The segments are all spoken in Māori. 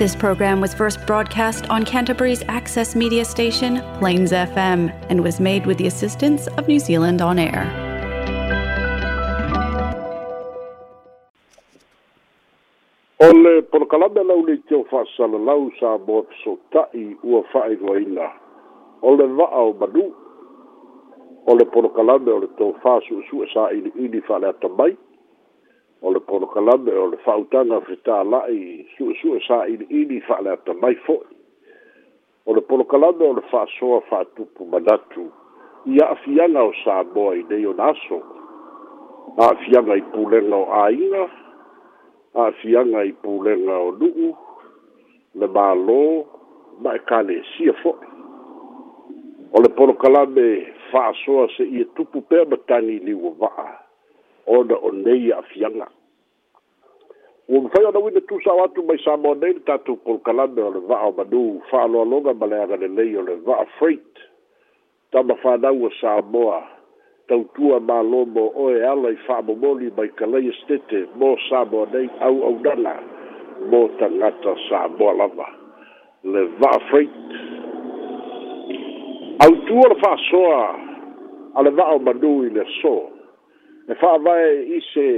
This program was first broadcast on Canterbury's access media station, Plains FM, and was made with the assistance of New Zealand On Air. O le polokalame lau nei teo fa'asalalau sa mo fesota'i ua fa'ailoaina o le va'a o manu o le polokalame o le tofā su'esu'e sa ili'ili fa'aleatamai kalakalame o le fa'autaga o fetāla'i su'esu'e sa'ili'ili fa'aleatamai fo'i o le polokalame o le fa'asoa fa'atupu manatu ia afianga o samoa i nei ona aso a'afiaga i pulega o āiga a'afiaga i pulega o nu'u le mālō ma ekalesia e fo'i o le polokalame fa'asoa se'ia e tupu pea ma taniliu va'a ona o nei a'afiaga ua mafai ona uina tusao atu mai samoa nei le tatou polokalame o le va'a o manū fa'aaloaloga ma le agalelei o le va'a freit tama fanau a samoa tautua mālō mo oe ala i fa'amomoli mai kalaia stete mo samoa nei auaunala mo tagata samoa lava le va'a freit autua le fa'asoa a le va'a o manū i le so e fa'avae ise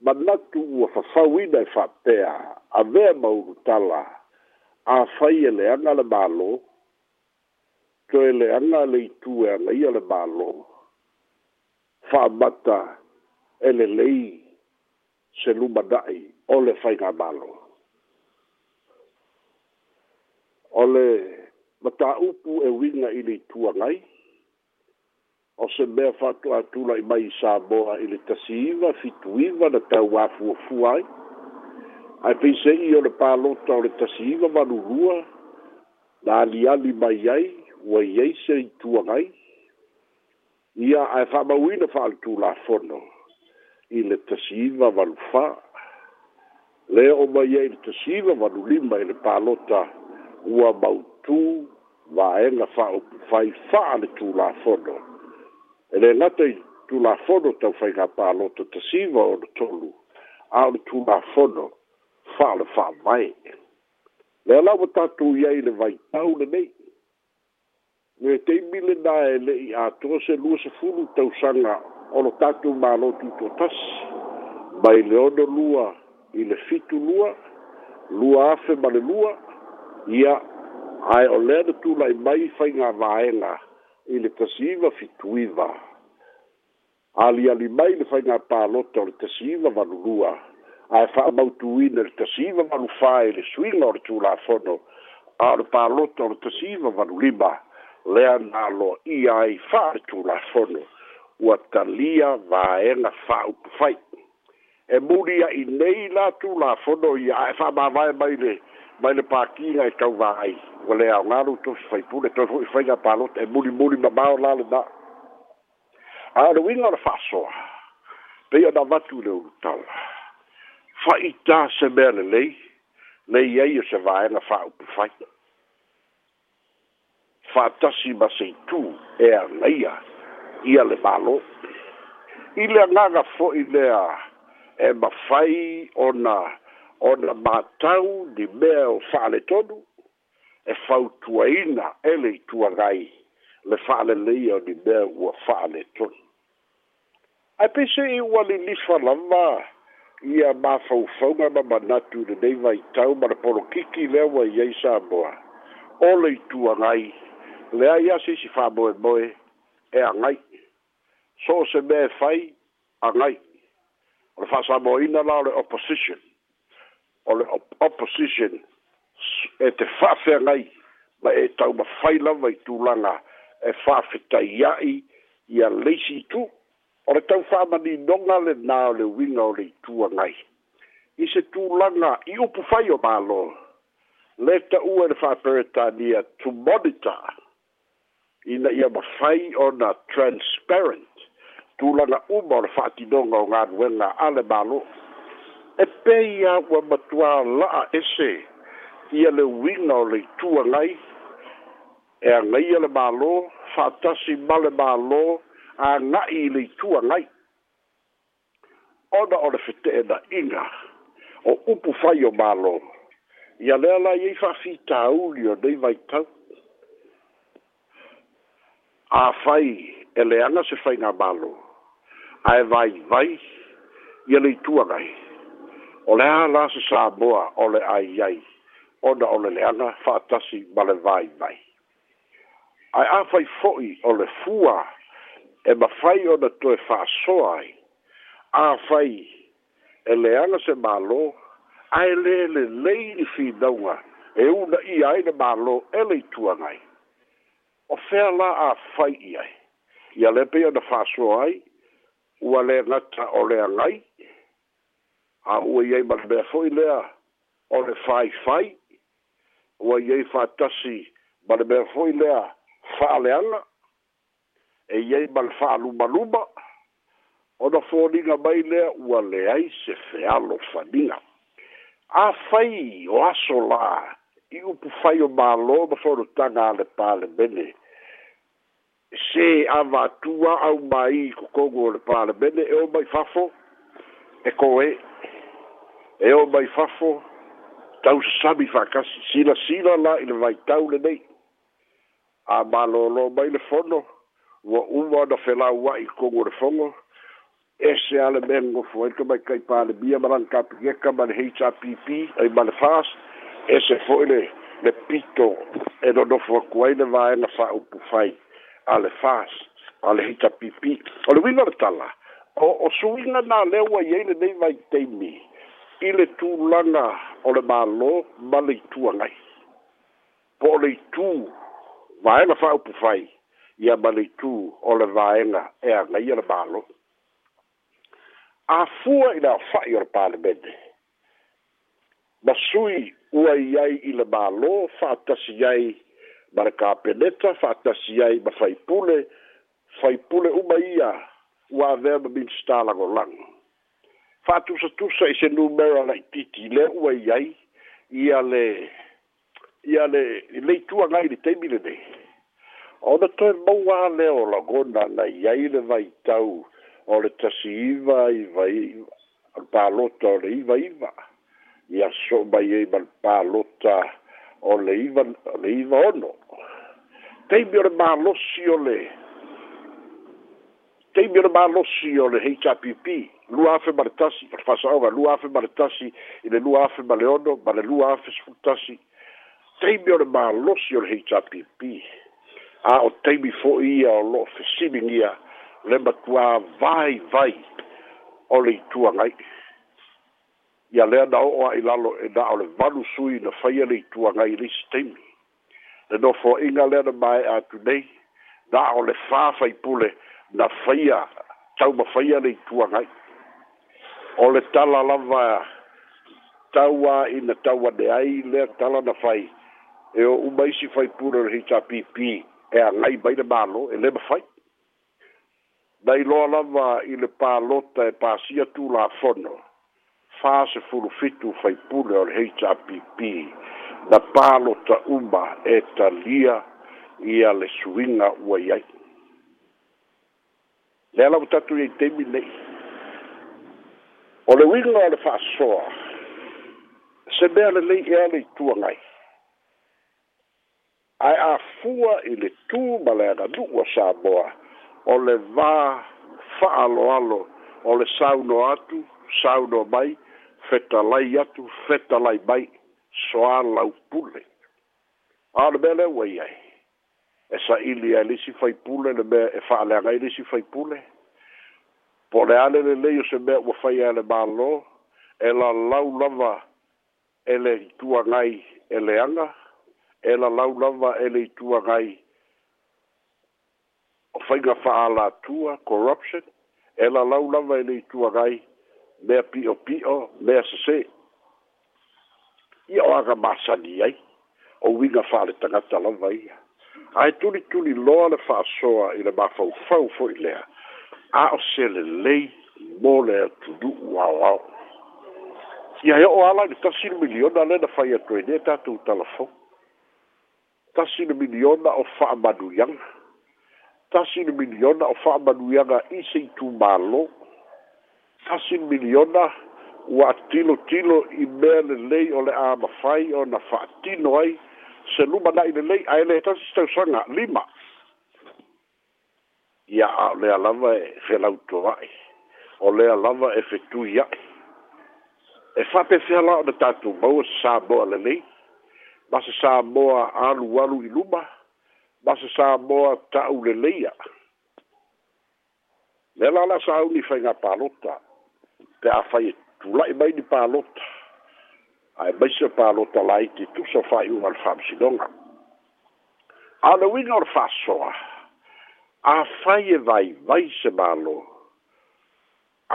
manatu ua fafauina e fa'apea avea maurutala afai e leaga le mālō toe leaga le itu e agaia le mālō fa'amata e lelei se lumana'i o le faiga mālō o le mataupu e uiga i le itu agai o se mea fatu atula i mai sa moa i le tasi iwa, fitu iwa na tau afu o fuai. Ai pei se i o le pālota o le tasi iwa manurua, na ali ali mai ai, ua i ei se i tua ngai. Ia ai wha mawina wha altu la fono i le tasi iwa manu wha. Lea o mai ei le tasi iwa manu lima i le pālota ua mautu, Vaenga fa'o fai fa'a le tu la fondo ele na te tu la fodo te fai ka pa lo te siva o tolu al tu ma fodo fa le fa mai le la o ta tu ye le vai tau le mei ne te mile na ele i a to se lu se fulu te usanga o lo ta tu ma lo tu to tas mai le ono lua i le fitu lua lua afe ma le lua ia ai o le tu lai mai fai nga vaenga ia i le tasiiva fituiva aliali mai le faiga palota o le tasiiva valulua ae fa'amautuina le tasiiva valufā e le suiga o le tulafono a o le palota o le tasiiva valulima lea naloa ia ai fa'ale tulafono ua talia vaega fa'aupu fai e muli a'i nei la tulafono ia ae fa'amavae mai le mai le pakiga e tau vaai ua le aogalu tosi faipule toe hoi faiga palo e mulimuli mamao la lena aloiga o le fa'asoa pei ona vatu i le ulutau ta se mea lelei nei ai o se vaega fa'aupu fai fa'atasi ma seitū e agaia ia le malo i le agaga fo'i lea e mafai ona ona matau ni mea o fa'ale tonu e fautuaina ele ituagai le fa'aleleia o ni mea ua fa'ale tonu ae peisei ua lilifa lava ia mafaufauga ma manatu lenei vaitau ma le polokiki lea ua iai sa moa o le ituagai lea ia seisi fa'amoemoe e agai so o se mea e fai agai o le fa'asamoina la o le opposition o opposition e te whawhia ngai ma e tau ma whaila vai tūlanga e whawhita iai i a leisi tu o le tau whamani nonga le nā le winga o le tua ngai i se tūlanga i upu whai o mālo le ta ua le whaperetania to monitor ina ia ma whai o na transparent tūlanga uma o le whaatinonga o ngā nuenga ale mālo e pei a ua matua la'a ese ia le uiga o le itua gai e agaia le mālō fa'atasi ma le mālō aga'i i le itua gai ona o le fete'ena'iga o upu fai o mālō ia lea la iai fa'afitauli o nei vaitau afai e leaga se faigā mālō ae vaivai ia le itua gai o le ala se sa boa o le ai ai o na o le le ana fa atasi ma le vai vai ai a fai foi o le fua e ma fai o na toe fa soai a fai e le ana se malo ai le le lei ni fi daunga e una i ai na malo e le tua ngai o fea la a fai i ai i a le pe o na fa soai ua le ngata o le ngai a ua iai malapea fo'i lea o le faifai ua iai fa'atasi ma le mea fo'i lea fa'aleala e iai ma le fa'alumaluma ona foliga mai lea ua leai se fealo faniga afai o aso la i upu fai o mālō ma folotaga a le palemene se avatua au mai kokogu o le palemene e o mai fafo e koe e o mai fafo tau sila faakasi silasila la i le vaitau lenei a malōlō mai le fono ua uma ona felaua'i kogu o le fogo ese a le mea gofo ai ka maikai palemia ma ma le hpp ai ma le fas ese le le pito e nonofo aku ai le vaega fa'aupu fai a le fas a le hpp o le uiga le tala o o suiga na lea ua iai lenei vaiteimi i le tulaga o le mālō ma le ituagai po o le itū vaega fa'aupu fai ia ma le itū o le vaega e agaia le mālō afua i le aofa'i o le palemene ma sui ua i ai i le mālō fa'atasi ai ma le kapeneta fa'atasi ai ma faipule faipule uma ia ua avea ma ministalagolago fatusa tusa i se numera la titi le ua i ai i ale i ale i le tua ngai li teimi le nei o na toi maua le o la gona na i ai le vai tau o le tasi iva i vai al palota o le iva iva i a so mai e mal palota o le iva le iva ono teimi o le malosi o le iva tei mi ona malosi o le hpp lua afe ma le tasi o le fasaoga lua afe ma le tasi i le lua afe ma le ono ma le lua afe sefulutasi teimi ona malosi o le hpp a o teimi fo'i ia o lo'o fesiligia le matuā vai vai o le ituagai ia lea na o'o a'i lalo e na o le valu sui na faia le ituagai le isi teimi le nofoa'iga lea na mae atu nei na o le fāfaipule na faia tau ma faia nei tuangai ngai o le tala lava taua i na taua de ai le tala na fai e o umaisi fai pura rei ta pipi e a ngai baile malo e le ma fai na i loa lava i le pā lota e pāsia tū la fono fā se furu fitu fai pura o rei ta pipi na pā lota uma e talia ia le suinga uai aiki le ala matatu iai e taimi le'i o le uiga o le fa'asoa se mea lelei e ale ituagai ae afua i le tū ma le aganu'u o samoa o le vā fa'aaloalo o le sauno atu sauno mai fetalai atu fetalai mai soā laupule a o le mea le ua i ai e saʻili ae lisi faipule le mea e fa'aleagai lisi faipule po le ale lelei o se mea ua faia le mālō e lalau lava e le ituagai e leaga e lalau lava e le ituagai o faiga fa'alatua corruption e lalau lava e le ituagai mea pi'opi'o mea sesē ia o aga masani ai ouiga fa'ale tagata lava ia ae tulituli loa le fa'asoa i le mafaufau fo'i lea a o selelei mo le atudu'u aoao ia e o ala i le tasile miliona le na fai atu ai e nei tatou talafou tasile miliona o fa'amanuiaga tasile miliona o fa'amanuiaga i seitumālō tasile miliona ua atilotilo i mea lelei o le amafai o na fa'atino ai se luma na ile lei ai le ta sta sanga lima ya le alava e fe la utovai o le alava e fe tu ya e fa pe fe la de tatu bo sa bo le lei ba se sa bo alu alu i luma ba se sa bo ta u le leia le la la sa u e ni fa nga palota te a fa tu la i mai di palota ae maise palota lai te tusa fa'aiuga le fa'amasinoga a le uiga o le fa'asoa afai e vaivai se malo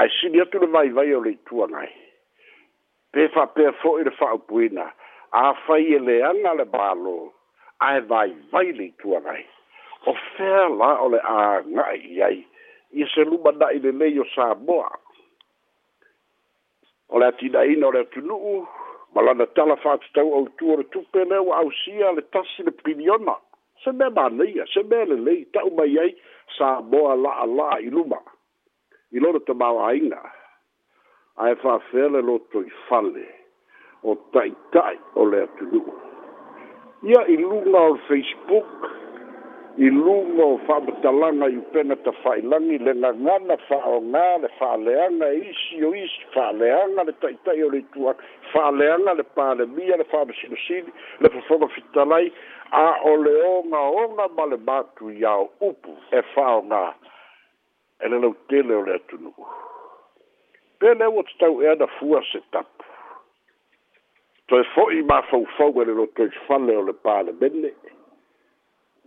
ae sini atu le vaivai o le ituagai pe fa'apea fo'i le fa'aupuina afai e leaga le malo ae vaivai le e ituagai o fea la o le aga'i i ai ia se luma na'i lelei o sa moa o le atina'ina o le atunu'u malana tala fa'atatau autua o le tupe lea ua ausia le tasi le piliona se mea manaia se mea lelei ta'u mai ai sa moa la'ala'a i luma i lona tamaoāiga ae fa'afea le loto i fale o ta'ita'i o le atunu'u ia i luga o le facebook i luga o fa'amatalaga i upena tafa'ailagi le gagana fa'aogā le fa'aleaga e isi o isi fa'aleaga le ta'ita'i o le ituaki fa'aleaga le palemia le fa'amasinosili le fofoga fitalai a o le ogaoga ma le matuiao upu e fa'aogā e le lautele o le atunu'u pe le ua tatau e ana fua se tapu toe fo'i mafaufau e le lotoisfale o le palemene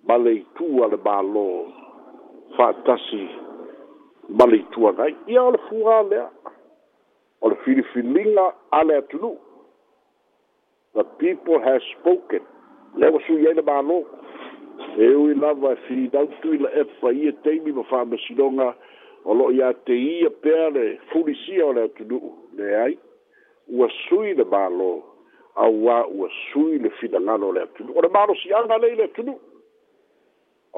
ma le itu le mālō fa'atasi ma le ituaga ai ia o le fuā lea o le filifiliga a le atunuu the people has spoken lea ua sui ai le mālō e ui lava e finautu i la epa ia taimi ma fa'amasinoga o lo'o iā te ia pea le fulisia o le atunuu leai ua sui le mālō auā ua sui le finagalo o le atunuu o le mālosiaga lei le atunuu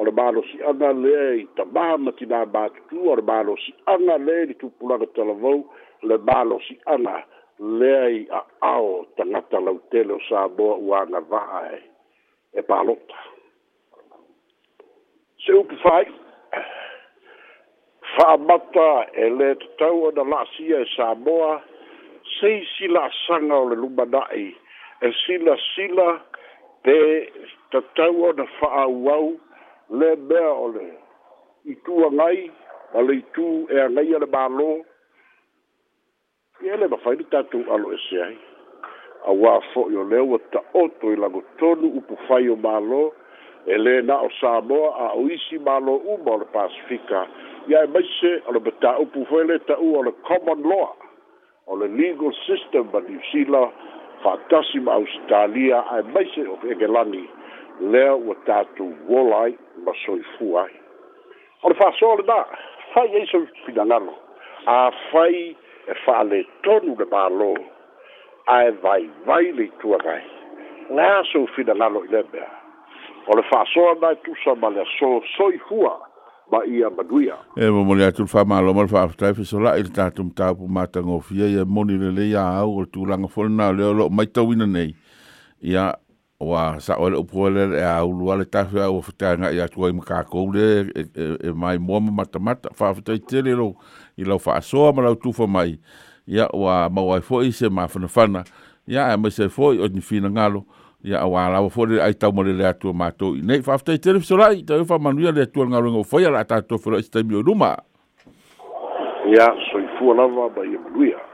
o le malosi aga lea i tamā ma tinā matutū o le malosi aga lea i le tupulaga talavou le malosi aga lea i a'ao tagata lautele o saboa ua agava'a e e palota seupu fai fa'amata e lē tatau ona la'asia e saboa sei sila'asaga o le lumana'i e silasila pe tatau ona fa'aauau sila le bea o le itua ngai e a le itu e a ngai a le balo ia le mawhaini tatu alo e se ai a wā fo i o leo wa ta oto i lango tonu upu fai o malo e le na o Samoa a o isi malo uma o le Pasifika ia e maise o le bata upu fwele ta u o le common law o le legal system ba New Zealand fantasi ma Australia a e maise o ke langi lea ua tatou wola ai ma soifu ai o e le faasoa o e le ma fai ai soifinagalo afai e fa'alētonu le mālō ae vaivai le ituagai lea soifinagalo i le mea o le faasoa na e tusa ma le aso soifua ma ia manuia. E mo mo ia tu fa malo mo fa fa fa so la il ta tum ta pu mata ngofia ia moni le le ia au tu langa fol na le lo mai ta wina nei. Ia Wa sa ole upo le e a ulu ale tafu a o futanga i atua i makakou le e mai mua mata mata. Wha futai tere lo i lau fa asoa ma lau tufa mai. Ia wa mawai fo i se ma whanawhana. Ia e mai se fo i o ni ngalo. Ia a wā lawa fo le ai tau mole le atua mātou i nei. Wha futai tere fisorai. Tau e manuia le atua ngalo ngau fwoi ala atātua whira i se taimi o Ia soifua lava ba i e manuia.